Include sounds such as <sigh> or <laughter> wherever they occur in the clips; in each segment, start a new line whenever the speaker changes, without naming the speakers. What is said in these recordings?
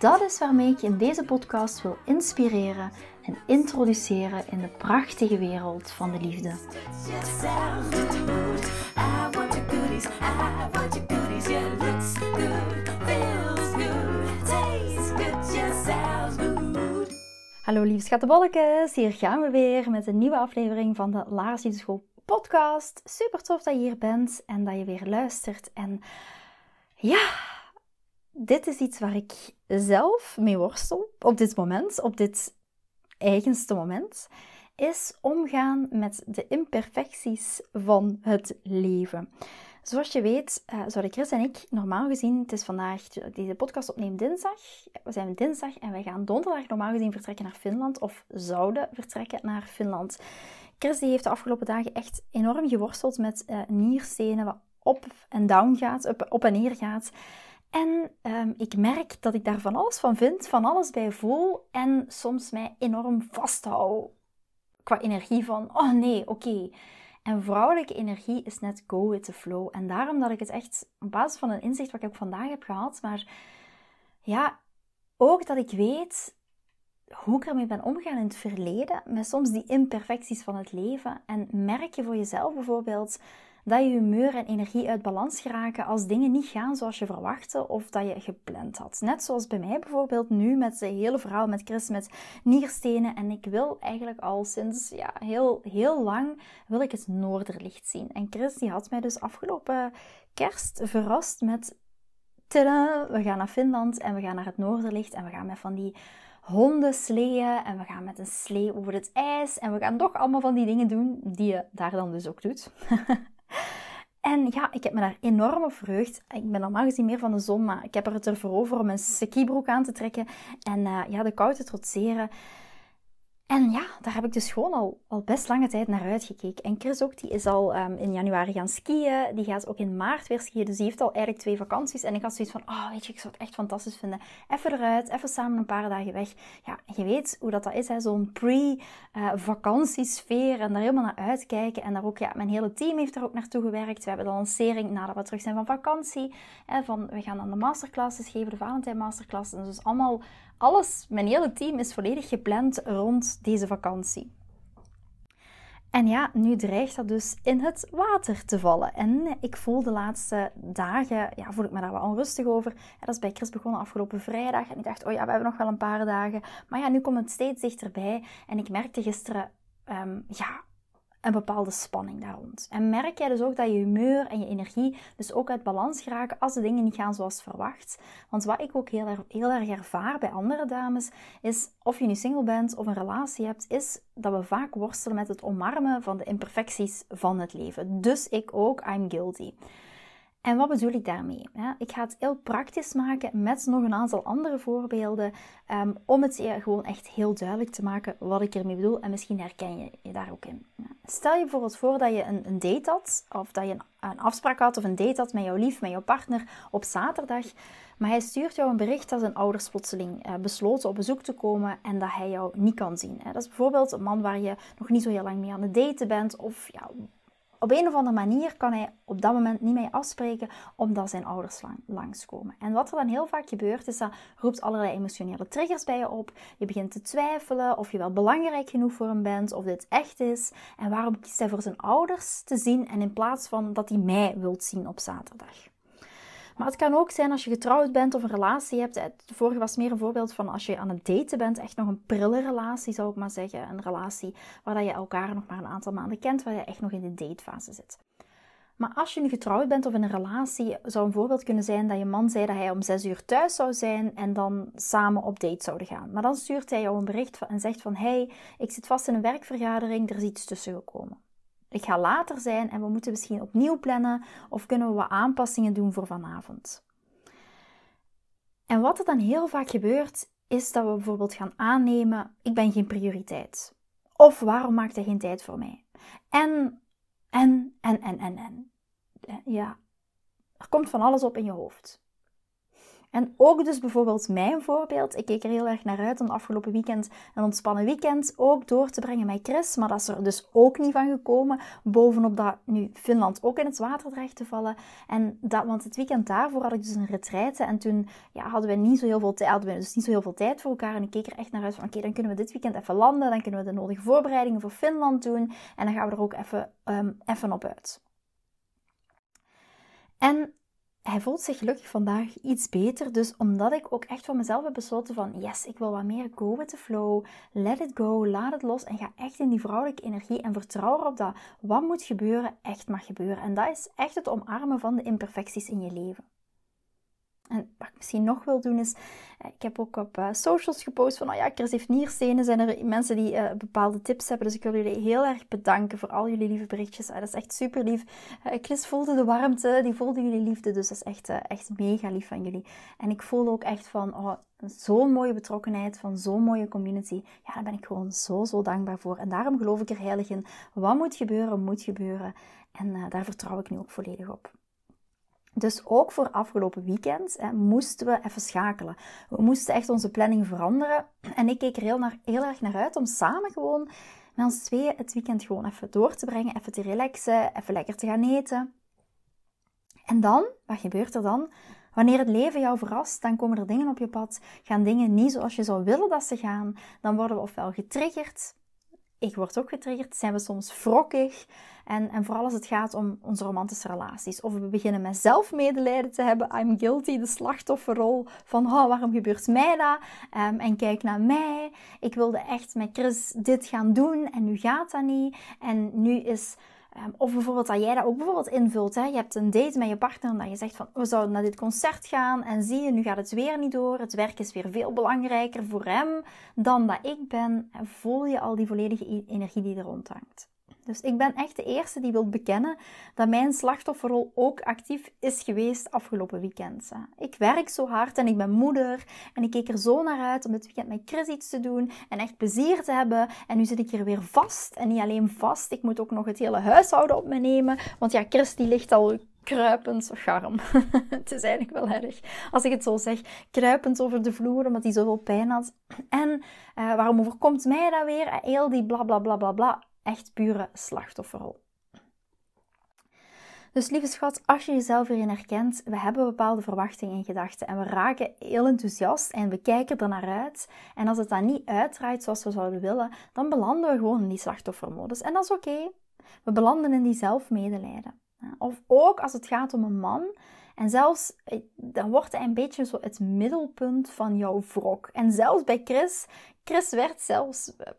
Dat is waarmee ik je in deze podcast wil inspireren en introduceren in de prachtige wereld van de liefde. Hallo lieve schattenbolletjes, hier gaan we weer met een nieuwe aflevering van de Lars School podcast. Super tof dat je hier bent en dat je weer luistert. En ja, dit is iets waar ik zelf mee worstel op dit moment, op dit eigenste moment, is omgaan met de imperfecties van het leven. Zoals je weet, uh, zouden Chris en ik normaal gezien, het is vandaag, deze podcast opnemen dinsdag, we zijn dinsdag en wij gaan donderdag normaal gezien vertrekken naar Finland, of zouden vertrekken naar Finland. Chris die heeft de afgelopen dagen echt enorm geworsteld met uh, nierstenen, wat op en down gaat, op en neer gaat. En um, ik merk dat ik daar van alles van vind, van alles bij voel en soms mij enorm vasthoud qua energie van, oh nee, oké. En vrouwelijke energie is net go with the flow. En daarom dat ik het echt op basis van een inzicht wat ik ook vandaag heb gehad, maar ja, ook dat ik weet hoe ik ermee ben omgegaan in het verleden, met soms die imperfecties van het leven. En merk je voor jezelf bijvoorbeeld dat je humeur en energie uit balans geraken als dingen niet gaan zoals je verwachtte of dat je gepland had. Net zoals bij mij bijvoorbeeld nu met de hele verhaal met Chris met nierstenen. En ik wil eigenlijk al sinds ja, heel, heel lang wil ik het noorderlicht zien. En Chris die had mij dus afgelopen kerst verrast met... Tada, we gaan naar Finland en we gaan naar het noorderlicht en we gaan met van die honden sleeën en we gaan met een slee over het ijs en we gaan toch allemaal van die dingen doen die je daar dan dus ook doet. <laughs> En ja, ik heb me daar enorm op verheugd. Ik ben normaal gezien meer van de zon, maar ik heb er het ervoor over om een skibroek aan te trekken en uh, ja, de kou te trotseren. En ja, daar heb ik dus gewoon al, al best lange tijd naar uitgekeken. En Chris ook, die is al um, in januari gaan skiën. Die gaat ook in maart weer skiën. Dus die heeft al eigenlijk twee vakanties. En ik had zoiets van, oh weet je, ik zou het echt fantastisch vinden. Even eruit, even samen een paar dagen weg. Ja, je weet hoe dat, dat is, zo'n pre-vakantiesfeer. En daar helemaal naar uitkijken. En daar ook, ja, mijn hele team heeft er ook naartoe gewerkt. We hebben de lancering nadat we terug zijn van vakantie. Hè, van, we gaan dan de masterclasses geven, de Valentijn masterclasses. Dus allemaal alles, mijn hele team is volledig gepland rond deze vakantie. En ja, nu dreigt dat dus in het water te vallen. En ik voel de laatste dagen, ja, voel ik me daar wel onrustig over. dat is bij Chris begonnen afgelopen vrijdag. En ik dacht, oh ja, we hebben nog wel een paar dagen. Maar ja, nu komt het steeds dichterbij. En ik merkte gisteren, um, ja, een bepaalde spanning daar rond. En merk jij dus ook dat je humeur en je energie dus ook uit balans geraken als de dingen niet gaan zoals verwacht. Want wat ik ook heel erg, heel erg ervaar bij andere dames, is of je nu single bent of een relatie hebt, is dat we vaak worstelen met het omarmen van de imperfecties van het leven. Dus ik ook, I'm guilty. En wat bedoel ik daarmee? Ik ga het heel praktisch maken met nog een aantal andere voorbeelden um, om het je gewoon echt heel duidelijk te maken wat ik ermee bedoel en misschien herken je je daar ook in. Stel je bijvoorbeeld voor dat je een, date had of dat je een, afspraak had of een date had met jouw lief, met jouw partner op zaterdag, maar hij stuurt jou een bericht dat zijn ouders plotseling uh, besloten op bezoek te komen en dat hij jou niet kan zien. Dat is bijvoorbeeld een man waar je nog niet zo heel lang mee aan het daten bent of ja, op een of andere manier kan hij op dat moment niet mee afspreken omdat zijn ouders lang, langskomen. En wat er dan heel vaak gebeurt, is dat roept allerlei emotionele triggers bij je op. Je begint te twijfelen of je wel belangrijk genoeg voor hem bent, of dit echt is. En waarom kiest hij voor zijn ouders te zien en in plaats van dat hij mij wilt zien op zaterdag. Maar het kan ook zijn als je getrouwd bent of een relatie hebt. De vorige was meer een voorbeeld van als je aan het daten bent. Echt nog een prille relatie zou ik maar zeggen. Een relatie waar je elkaar nog maar een aantal maanden kent. Waar je echt nog in de datefase zit. Maar als je nu getrouwd bent of in een relatie, zou een voorbeeld kunnen zijn dat je man zei dat hij om zes uur thuis zou zijn en dan samen op date zouden gaan. Maar dan stuurt hij jou een bericht en zegt van, hey, ik zit vast in een werkvergadering, er is iets tussen gekomen. Ik ga later zijn en we moeten misschien opnieuw plannen of kunnen we wat aanpassingen doen voor vanavond. En wat er dan heel vaak gebeurt, is dat we bijvoorbeeld gaan aannemen: ik ben geen prioriteit. Of waarom maakt hij geen tijd voor mij? En, en, en, en, en, en. Ja, er komt van alles op in je hoofd. En ook dus bijvoorbeeld mijn voorbeeld. Ik keek er heel erg naar uit om afgelopen weekend een ontspannen weekend ook door te brengen met Chris. Maar dat is er dus ook niet van gekomen. Bovenop dat nu Finland ook in het water dreigt te vallen. En dat, want het weekend daarvoor had ik dus een retraite. En toen ja, hadden we niet zo heel veel tijd, hadden we dus niet zo heel veel tijd voor elkaar. En ik keek er echt naar uit van oké, dan kunnen we dit weekend even landen. Dan kunnen we de nodige voorbereidingen voor Finland doen. En dan gaan we er ook even, um, even op uit. En hij voelt zich gelukkig vandaag iets beter. Dus omdat ik ook echt voor mezelf heb besloten van yes, ik wil wat meer go with the flow. Let it go, laat het los en ga echt in die vrouwelijke energie en vertrouw erop dat wat moet gebeuren echt mag gebeuren. En dat is echt het omarmen van de imperfecties in je leven. En wat ik misschien nog wil doen is, eh, ik heb ook op uh, socials gepost van, oh ja, Chris heeft nierstenen. Zijn er mensen die uh, bepaalde tips hebben. Dus ik wil jullie heel erg bedanken voor al jullie lieve berichtjes. dat is echt super lief. Chris voelde de warmte, die voelde jullie liefde. Dus dat is echt, echt mega lief van jullie. En ik voel ook echt van, oh, zo'n mooie betrokkenheid, van zo'n mooie community. Ja, daar ben ik gewoon zo, zo dankbaar voor. En daarom geloof ik er heilig in. Wat moet gebeuren, moet gebeuren. En daar vertrouw ik nu ook volledig op. Dus ook voor afgelopen weekend hè, moesten we even schakelen. We moesten echt onze planning veranderen. En ik keek er heel, naar, heel erg naar uit om samen gewoon met ons tweeën het weekend gewoon even door te brengen. Even te relaxen, even lekker te gaan eten. En dan, wat gebeurt er dan? Wanneer het leven jou verrast, dan komen er dingen op je pad. Gaan dingen niet zoals je zou willen dat ze gaan. Dan worden we ofwel getriggerd ik word ook getriggerd, zijn we soms wrokkig. En, en vooral als het gaat om onze romantische relaties. Of we beginnen met zelfmedelijden te hebben. I'm guilty, de slachtofferrol. Van, oh, waarom gebeurt mij dat? Um, en kijk naar mij. Ik wilde echt met Chris dit gaan doen en nu gaat dat niet. En nu is Ehm, of bijvoorbeeld dat jij dat ook bijvoorbeeld invult. Hè? Je hebt een date met je partner en dat je zegt van we zouden naar dit concert gaan en zie je, nu gaat het weer niet door. Het werk is weer veel belangrijker voor hem dan dat ik ben. En voel je al die volledige energie die er rondhangt. Dus ik ben echt de eerste die wil bekennen dat mijn slachtofferrol ook actief is geweest afgelopen weekend. Ik werk zo hard en ik ben moeder en ik keek er zo naar uit om dit weekend met Chris iets te doen en echt plezier te hebben. En nu zit ik hier weer vast en niet alleen vast, ik moet ook nog het hele huishouden op me nemen. Want ja, Chris die ligt al kruipend, garm. <laughs> het is eigenlijk wel erg als ik het zo zeg. Kruipend over de vloer omdat hij zoveel pijn had. En uh, waarom overkomt mij dat weer? Heel die bla bla bla bla bla echt pure slachtofferrol. Dus lieve schat, als je jezelf hierin herkent, we hebben bepaalde verwachtingen en gedachten en we raken heel enthousiast en we kijken er naar uit. En als het dan niet uitdraait zoals we zouden willen, dan belanden we gewoon in die slachtoffermodus. En dat is oké. We belanden in die zelfmedelijden. Of ook als het gaat om een man. En zelfs, eh, dan wordt hij een beetje zo het middelpunt van jouw wrok. En zelfs bij Chris, Chris werd zelfs eh,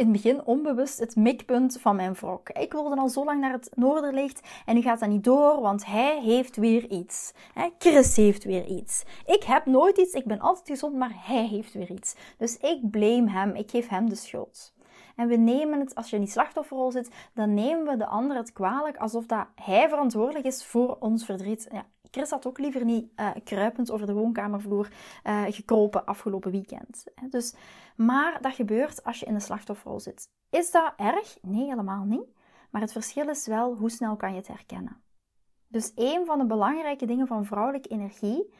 in het begin onbewust het mikpunt van mijn wrok. Ik wilde al zo lang naar het noorderlicht en nu gaat dat niet door, want hij heeft weer iets. Chris heeft weer iets. Ik heb nooit iets, ik ben altijd gezond, maar hij heeft weer iets. Dus ik blame hem, ik geef hem de schuld. En we nemen het, als je in die slachtofferrol zit, dan nemen we de ander het kwalijk alsof dat hij verantwoordelijk is voor ons verdriet. Ja, Chris had ook liever niet uh, kruipend over de woonkamervloer uh, gekropen afgelopen weekend. Dus, maar dat gebeurt als je in de slachtofferrol zit. Is dat erg? Nee, helemaal niet. Maar het verschil is wel hoe snel kan je het herkennen. Dus een van de belangrijke dingen van vrouwelijke energie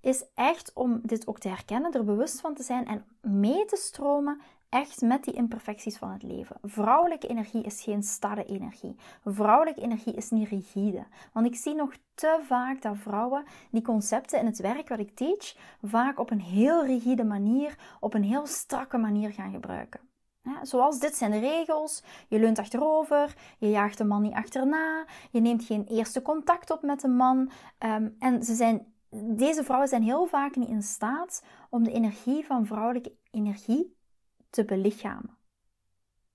is echt om dit ook te herkennen, er bewust van te zijn en mee te stromen echt met die imperfecties van het leven. Vrouwelijke energie is geen starre energie. Vrouwelijke energie is niet rigide. Want ik zie nog te vaak dat vrouwen die concepten in het werk wat ik teach, vaak op een heel rigide manier, op een heel strakke manier gaan gebruiken. zoals dit zijn de regels. Je leunt achterover, je jaagt de man niet achterna, je neemt geen eerste contact op met de man. Ehm, en ze zijn, deze vrouwen zijn heel vaak niet in staat om de energie van vrouwelijke energie te belichamen.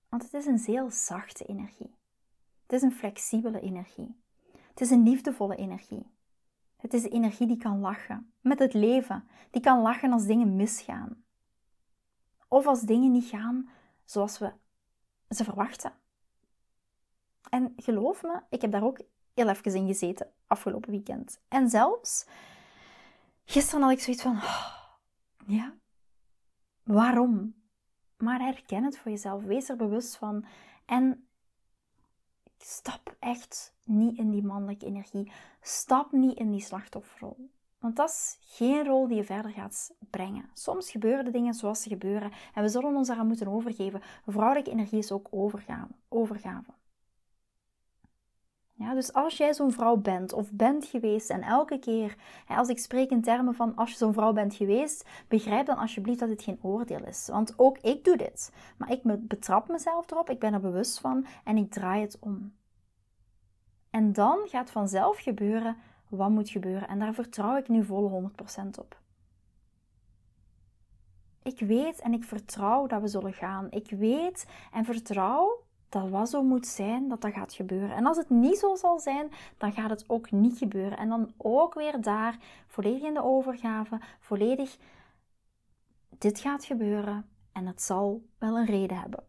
Want het is een zeer zachte energie. Het is een flexibele energie. Het is een liefdevolle energie. Het is de energie die kan lachen met het leven, die kan lachen als dingen misgaan. Of als dingen niet gaan zoals we ze verwachten. En geloof me, ik heb daar ook heel even in gezeten afgelopen weekend. En zelfs gisteren had ik zoiets van: oh, ja, waarom. Maar herken het voor jezelf. Wees er bewust van. En stap echt niet in die mannelijke energie. Stap niet in die slachtofferrol. Want dat is geen rol die je verder gaat brengen. Soms gebeuren de dingen zoals ze gebeuren en we zullen ons daaraan moeten overgeven. Vrouwelijke energie is ook overgave. overgave. Ja, dus als jij zo'n vrouw bent of bent geweest en elke keer, als ik spreek in termen van als je zo'n vrouw bent geweest, begrijp dan alsjeblieft dat dit geen oordeel is. Want ook ik doe dit. Maar ik betrap mezelf erop, ik ben er bewust van en ik draai het om. En dan gaat vanzelf gebeuren wat moet gebeuren. En daar vertrouw ik nu volle 100% op. Ik weet en ik vertrouw dat we zullen gaan. Ik weet en vertrouw dat wat zo moet zijn, dat dat gaat gebeuren. En als het niet zo zal zijn, dan gaat het ook niet gebeuren. En dan ook weer daar, volledig in de overgave, volledig, dit gaat gebeuren en het zal wel een reden hebben.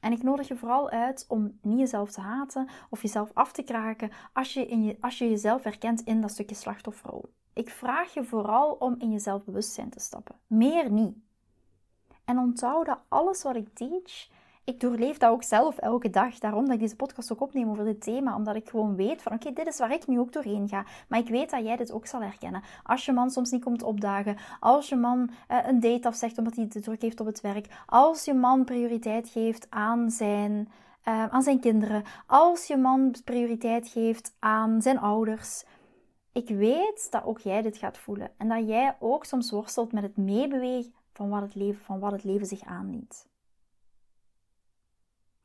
En ik nodig je vooral uit om niet jezelf te haten of jezelf af te kraken als je, in je, als je jezelf herkent in dat stukje slachtofferrol. Ik vraag je vooral om in je zelfbewustzijn te stappen. Meer niet. En onthoud dat alles wat ik teach, ik doorleef dat ook zelf elke dag. Daarom dat ik deze podcast ook opneem over dit thema. Omdat ik gewoon weet van oké, dit is waar ik nu ook doorheen ga. Maar ik weet dat jij dit ook zal herkennen. Als je man soms niet komt opdagen. Als je man uh, een date afzegt omdat hij te druk heeft op het werk. Als je man prioriteit geeft aan zijn, uh, aan zijn kinderen. Als je man prioriteit geeft aan zijn ouders. Ik weet dat ook jij dit gaat voelen. En dat jij ook soms worstelt met het meebewegen van wat het leven, van wat het leven zich aandient.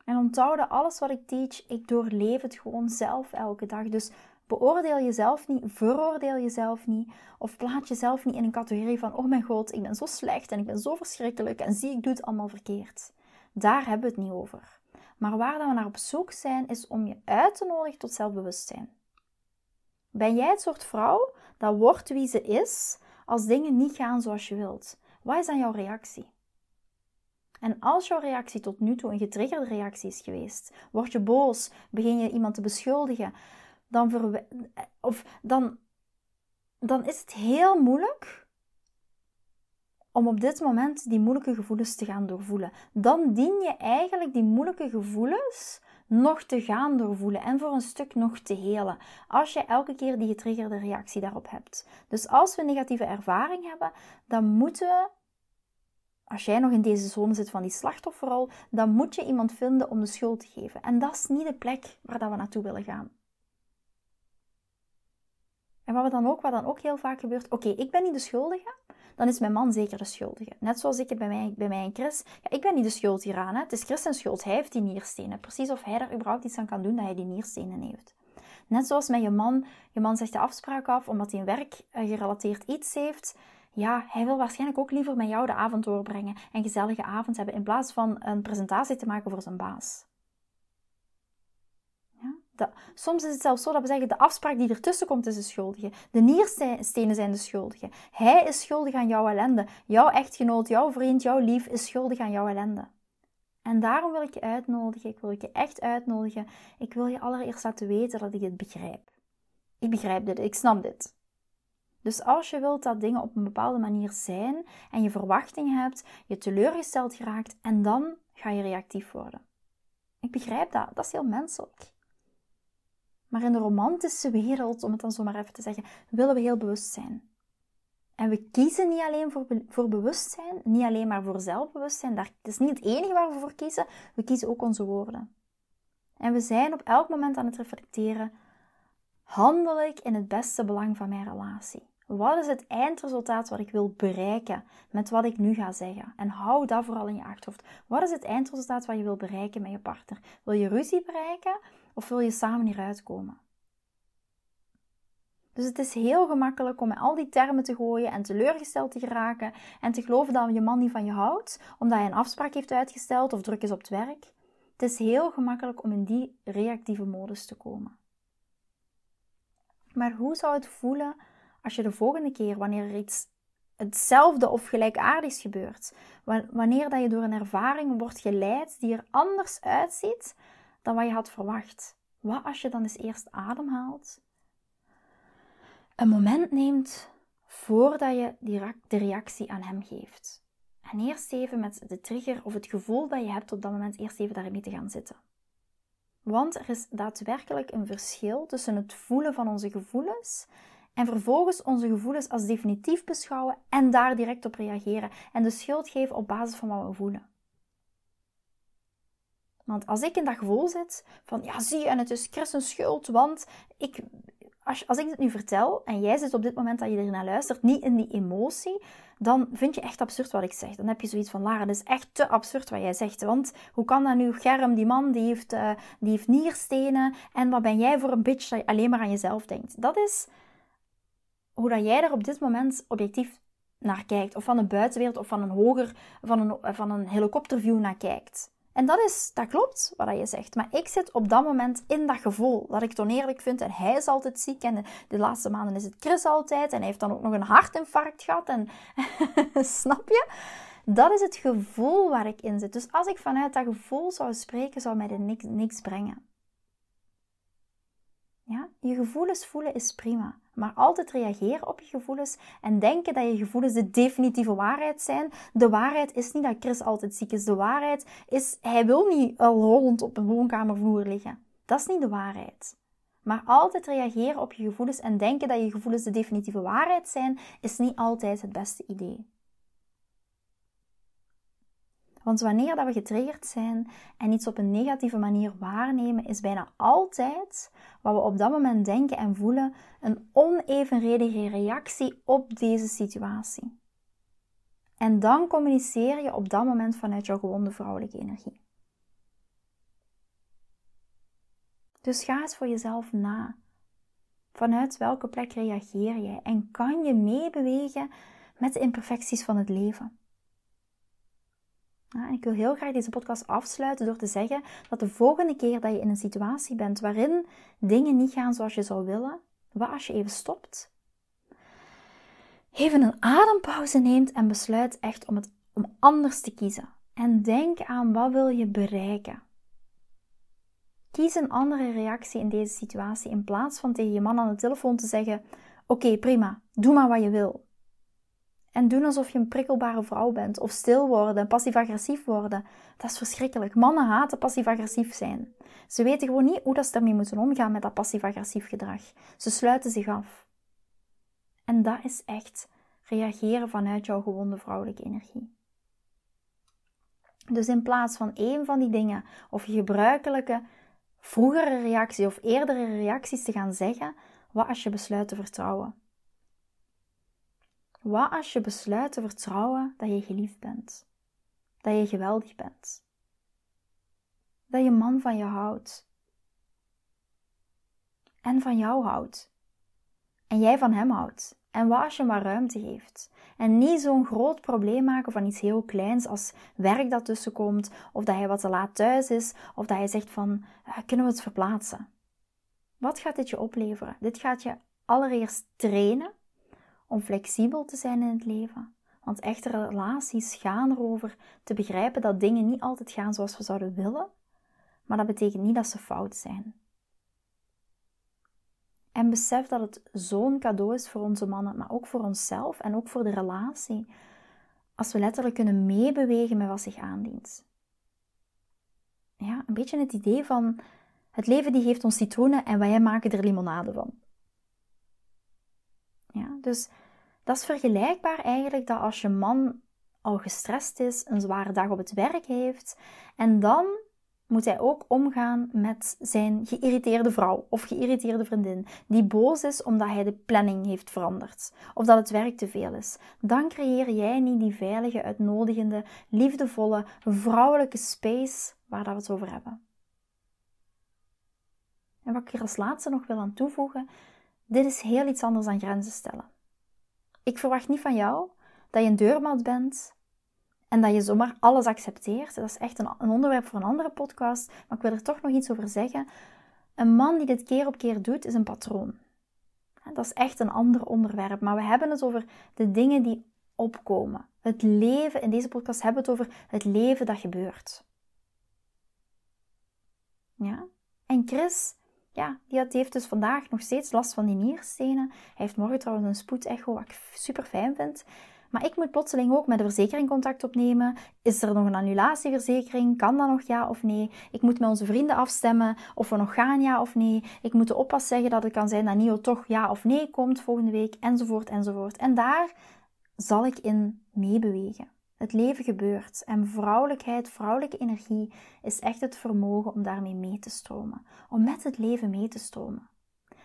En onthoud dat alles wat ik teach, ik doorleef het gewoon zelf elke dag. Dus beoordeel jezelf niet, veroordeel jezelf niet. Of plaat jezelf niet in een categorie van: oh mijn god, ik ben zo slecht en ik ben zo verschrikkelijk en zie, ik doe het allemaal verkeerd. Daar hebben we het niet over. Maar waar we naar op zoek zijn, is om je uit te nodigen tot zelfbewustzijn. Ben jij het soort vrouw dat wordt wie ze is als dingen niet gaan zoals je wilt? Wat is dan jouw reactie? En als jouw reactie tot nu toe een getriggerde reactie is geweest, word je boos, begin je iemand te beschuldigen, dan, of dan, dan is het heel moeilijk om op dit moment die moeilijke gevoelens te gaan doorvoelen. Dan dien je eigenlijk die moeilijke gevoelens nog te gaan doorvoelen en voor een stuk nog te helen. Als je elke keer die getriggerde reactie daarop hebt. Dus als we negatieve ervaring hebben, dan moeten we als jij nog in deze zone zit van die slachtofferrol, dan moet je iemand vinden om de schuld te geven. En dat is niet de plek waar dat we naartoe willen gaan. En wat, we dan ook, wat dan ook heel vaak gebeurt, oké, ik ben niet de schuldige, dan is mijn man zeker de schuldige. Net zoals ik het bij mij, bij en Chris. Ja, ik ben niet de schuld hieraan. Hè. Het is Chris zijn schuld. Hij heeft die nierstenen. Precies of hij er überhaupt iets aan kan doen dat hij die nierstenen heeft. Net zoals met je man. Je man zegt de afspraak af omdat hij een werkgerelateerd iets heeft ja, hij wil waarschijnlijk ook liever met jou de avond doorbrengen en gezellige avond hebben in plaats van een presentatie te maken voor zijn baas. Ja? soms is het zelfs zo dat we zeggen, de afspraak die ertussen komt is de schuldige. De nierstenen zijn de schuldige. Hij is schuldig aan jouw ellende. Jouw echtgenoot, jouw vriend, jouw lief is schuldig aan jouw ellende. En daarom wil ik je uitnodigen, ik wil je echt uitnodigen. Ik wil je allereerst laten weten dat ik het begrijp. Ik begrijp dit, ik snap dit. Dus als je wilt dat dingen op een bepaalde manier zijn en je verwachtingen hebt, je teleurgesteld geraakt en dan ga je reactief worden. Ik begrijp dat, dat is heel menselijk. Maar in de romantische wereld, om het dan zo maar even te zeggen, willen we heel bewust zijn. En we kiezen niet alleen voor, voor bewustzijn, niet alleen maar voor zelfbewustzijn. Dat is niet het enige waar we voor kiezen. We kiezen ook onze woorden. En we zijn op elk moment aan het reflecteren: handel ik in het beste belang van mijn relatie? Wat is het eindresultaat wat ik wil bereiken met wat ik nu ga zeggen? En hou dat vooral in je achterhoofd. Wat is het eindresultaat wat je wil bereiken met je partner? Wil je ruzie bereiken of wil je samen hieruit komen? Dus het is heel gemakkelijk om met al die termen te gooien en teleurgesteld te geraken en te geloven dat je man niet van je houdt, omdat hij een afspraak heeft uitgesteld of druk is op het werk. Het is heel gemakkelijk om in die reactieve modus te komen. Maar hoe zou het voelen als je de volgende keer, wanneer er iets hetzelfde of gelijkaardigs gebeurt, wanneer dat je door een ervaring wordt geleid die er anders uitziet dan wat je had verwacht. Wat als je dan eens eerst ademhaalt, een moment neemt voordat je de reactie aan hem geeft. En eerst even met de trigger of het gevoel dat je hebt op dat moment, eerst even daarmee te gaan zitten. Want er is daadwerkelijk een verschil tussen het voelen van onze gevoelens en vervolgens onze gevoelens als definitief beschouwen en daar direct op reageren en de schuld geven op basis van wat we voelen. Want als ik in dat gevoel zit van ja, zie je, en het is Chris schuld, want ik, als, als ik het nu vertel en jij zit op dit moment dat je er naar luistert, niet in die emotie, dan vind je echt absurd wat ik zeg. Dan heb je zoiets van, Lara, dat is echt te absurd wat jij zegt. Want hoe kan dat nu? Germ, die man, die heeft, uh, die heeft nierstenen. En wat ben jij voor een bitch dat je alleen maar aan jezelf denkt? Dat is hoe dat jij er op dit moment objectief naar kijkt. Of van de buitenwereld, of van een hoger, van een, van een helikopterview naar kijkt. En dat, is, dat klopt wat je zegt. Maar ik zit op dat moment in dat gevoel dat ik het oneerlijk vind. En hij is altijd ziek. En de, laatste maanden is het Chris altijd. En hij heeft dan ook nog een hartinfarct gehad. En <laughs> snap je? Dat is het gevoel waar ik in zit. Dus als ik vanuit dat gevoel zou spreken, zou mij dit niks, niks brengen. Ja? Je gevoelens voelen is prima. Maar altijd reageren op je gevoelens en denken dat je gevoelens de definitieve waarheid zijn. De waarheid is niet dat Chris altijd ziek is. De waarheid is, hij wil niet al rollend op een woonkamervloer liggen. Dat is niet de waarheid. Maar altijd reageren op je gevoelens en denken dat je gevoelens de definitieve waarheid zijn, is niet altijd het beste idee. Want wanneer dat we getriggerd zijn en iets op een negatieve manier waarnemen, is bijna altijd wat we op dat moment denken en voelen een onevenredige reactie op deze situatie. En dan communiceer je op dat moment vanuit jouw gewonde vrouwelijke energie. Dus ga eens voor jezelf na. Vanuit welke plek reageer jij en kan je meebewegen met de imperfecties van het leven? Ik wil heel graag deze podcast afsluiten door te zeggen dat de volgende keer dat je in een situatie bent waarin dingen niet gaan zoals je zou willen, wat als je even stopt, even een adempauze neemt en besluit echt om het om anders te kiezen. En denk aan wat wil je bereiken. Kies een andere reactie in deze situatie in plaats van tegen je man aan de telefoon te zeggen: Oké, prima, doe maar wat je wil. En doen alsof je een prikkelbare vrouw bent. Of stil worden, passief-agressief worden. Dat is verschrikkelijk. Mannen haten passief-agressief zijn. Ze weten gewoon niet hoe dat ze daarmee moeten omgaan met dat passief-agressief gedrag. Ze sluiten zich af. En dat is echt reageren vanuit jouw gewonde vrouwelijke energie. Dus in plaats van één van die dingen, of je gebruikelijke vroegere reactie of eerdere reacties te gaan zeggen, wat als je besluit te vertrouwen? Wat als je besluit te vertrouwen dat je geliefd bent? Dat je geweldig bent? Dat je man van je houdt? En van jou houdt? En jij van hem houdt? En wat als je maar ruimte geeft? En niet zo'n groot probleem maken van iets heel kleins als werk dat tussenkomt, of dat hij wat te laat thuis is, of dat hij zegt van, ah, kunnen we het verplaatsen? Wat gaat dit je opleveren? Dit gaat je allereerst trainen om flexibel te zijn in het leven. Want echte relaties gaan erover te begrijpen dat dingen niet altijd gaan zoals we zouden willen, maar dat betekent niet dat ze fout zijn. En besef dat het zo'n cadeau is voor onze mannen, maar ook voor onszelf en ook voor de relatie, als we letterlijk kunnen meebewegen met wat zich aandient. Ja, een beetje het idee van het leven die geeft ons citroenen en wij maken er limonade van. Ja, dus dat is vergelijkbaar eigenlijk dat als je man al gestrest is, een zware dag op het werk heeft en dan moet hij ook omgaan met zijn geïrriteerde vrouw of geïrriteerde vriendin die boos is omdat hij de planning heeft veranderd of dat het werk te veel is. Dan creëer jij niet die veilige, uitnodigende, liefdevolle, vrouwelijke space waar dat we het over hebben. En wat ik er als laatste nog wil aan toevoegen, dit is heel iets anders dan grenzen stellen. Ik verwacht niet van jou dat je een deurmat bent en dat je zomaar alles accepteert. Dat is echt een, een onderwerp voor een andere podcast, maar ik wil er toch nog iets over zeggen. Een man die dit keer op keer doet, is een patroon. Dat is echt een ander onderwerp, maar we hebben het over de dingen die opkomen. Het leven, in deze podcast hebben we het over het leven dat gebeurt. Ja? En Chris ja, die heeft dus vandaag nog steeds last van die nierstenen. Hij heeft morgen trouwens een spoedecho, wat ik super fijn vind. Maar ik moet plotseling ook met de verzekering contact opnemen. Is er nog een annulatieverzekering? Kan dat nog ja of nee? Ik moet met onze vrienden afstemmen of we nog gaan ja of nee. Ik moet de oppas zeggen dat het kan zijn dat Nio toch ja of nee komt volgende week, enzovoort, enzovoort. En daar zal ik in meebewegen. Het leven gebeurt en vrouwelijkheid, vrouwelijke energie is echt het vermogen om daarmee mee te stromen. Om met het leven mee te stromen.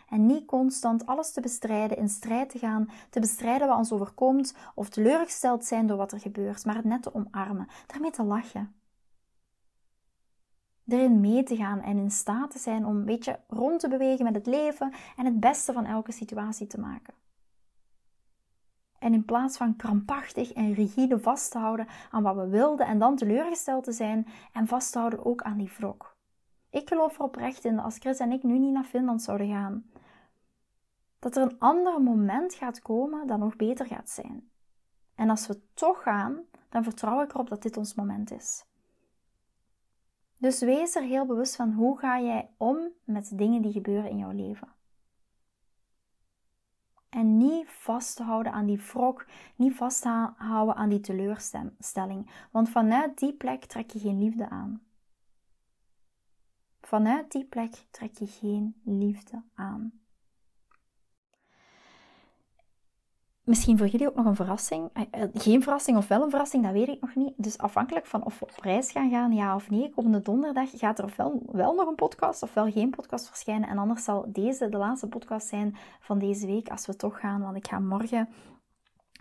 En niet constant alles te bestrijden, in strijd te gaan, te bestrijden wat ons overkomt of teleurgesteld zijn door wat er gebeurt, maar het net te omarmen, daarmee te lachen. Erin mee te gaan en in staat te zijn om een beetje rond te bewegen met het leven en het beste van elke situatie te maken. En in plaats van krampachtig en rigide vast te houden aan wat we wilden en dan teleurgesteld te zijn en vast te houden ook aan die wrok. Ik geloof er oprecht in dat als Chris en ik nu niet naar Finland zouden gaan, dat er een ander moment gaat komen dat nog beter gaat zijn. En als we toch gaan, dan vertrouw ik erop dat dit ons moment is. Dus wees er heel bewust van hoe ga jij om met dingen die gebeuren in jouw leven. En niet vasthouden aan die wrok, niet vasthouden aan die teleurstelling. Want vanuit die plek trek je geen liefde aan. Vanuit die plek trek je geen liefde aan. Misschien voor jullie ook nog een verrassing. Eh, eh, geen verrassing of wel een verrassing, dat weet ik nog niet. Dus afhankelijk van of we op reis gaan gaan, ja of nee, komende donderdag gaat er ofwel wel nog een podcast ofwel geen podcast verschijnen. En anders zal deze de laatste podcast zijn van deze week als we toch gaan. Want ik ga morgen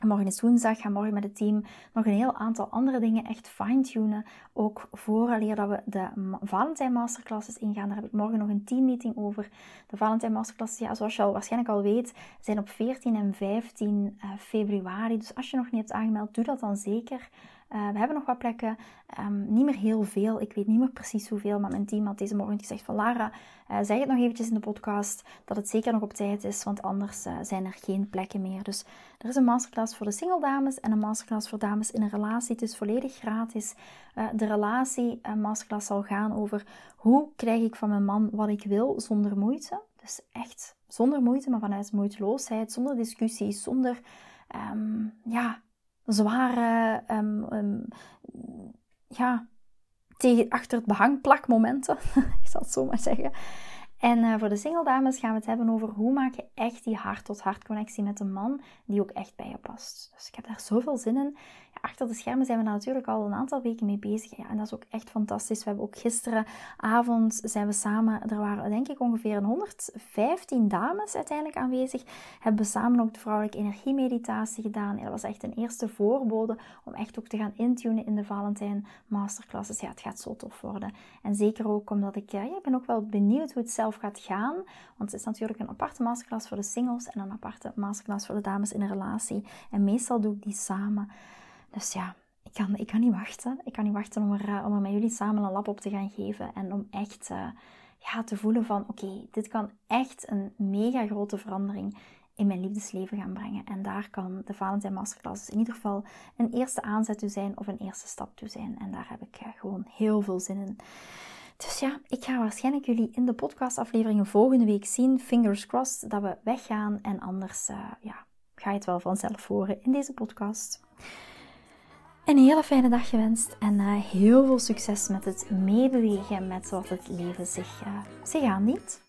Morgen is woensdag, ga morgen met het team nog een heel aantal andere dingen echt fine-tunen. Ook vooraleer dat we de Valentijn Masterclasses ingaan. Daar heb ik morgen nog een teammeeting over. De Valentijn Masterclasses, ja, zoals je al waarschijnlijk al weet, zijn op 14 en 15 eh, februari. Dus als je nog niet hebt aangemeld, doe dat dan zeker. Uh, we hebben nog wat plekken, um, niet meer heel veel. Ik weet niet meer precies hoeveel, maar mijn team had deze morgen gezegd van Lara, uh, zeg het nog eventjes in de podcast dat het zeker nog op tijd is, want anders uh, zijn er geen plekken meer. Dus er is een masterclass voor de single dames en een masterclass voor dames in een relatie. Het is volledig gratis. de relatie masterclass zal gaan over hoe krijg ik van mijn man wat ik wil zonder moeite. Dus echt zonder moeite, maar vanuit moeiteloosheid, zonder discussies, zonder um, ja, zware, um, ja, tegen, achter het behang plakmomenten, <laughs> ik zal het zo maar zeggen. En uh, voor de single dames gaan we het hebben over hoe maak je echt die hart-tot-hart connectie met een man die ook echt bij je past. Dus ik heb daar zoveel zin in achter de schermen zijn we daar natuurlijk al een aantal weken mee bezig. Ja, en dat is ook echt fantastisch. We hebben ook gisteravond zijn we samen, er waren denk ik ongeveer 115 dames uiteindelijk aanwezig. Hebben we samen ook de vrouwelijke energiemeditatie gedaan. Ja, dat was echt een eerste voorbode om echt ook te gaan intunen in de Valentijn Masterclasses. Ja, het gaat zo tof worden. En zeker ook omdat ik, ja, ik ben ook wel benieuwd hoe het zelf gaat gaan. Want het is natuurlijk een aparte masterclass voor de singles en een aparte masterclass voor de dames in een relatie. En meestal doe ik die samen. Dus ja, ik kan, ik kan niet wachten. Ik kan niet wachten om er, eh, om met jullie samen een lap op te gaan geven. En om echt uh, ja, te voelen van, oké, dit kan echt een mega grote verandering in mijn liefdesleven gaan brengen. En daar kan de Valentijn Masterclass in ieder geval een eerste aanzet toe zijn of een eerste stap toe zijn. En daar heb ik uh, gewoon heel veel zin in. Dus ja, ik ga waarschijnlijk jullie in de podcastafleveringen volgende week zien. Fingers crossed dat we weggaan. En anders ja, ga je het wel vanzelf horen in deze podcast een hele fijne dag gewenst en uh, heel veel succes met het meebewegen met wat het leven zich, uh, zich aandient.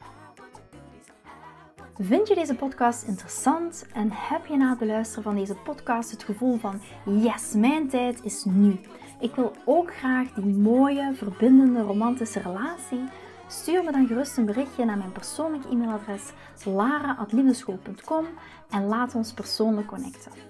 Vind je deze podcast interessant en heb je na het beluisteren van deze podcast het gevoel van yes, mijn tijd is nu. Ik wil ook graag die mooie, verbindende, romantische relatie. Stuur me dan gerust een berichtje naar mijn persoonlijke e-mailadres lara.liefdeschool.com en laat ons persoonlijk connecten.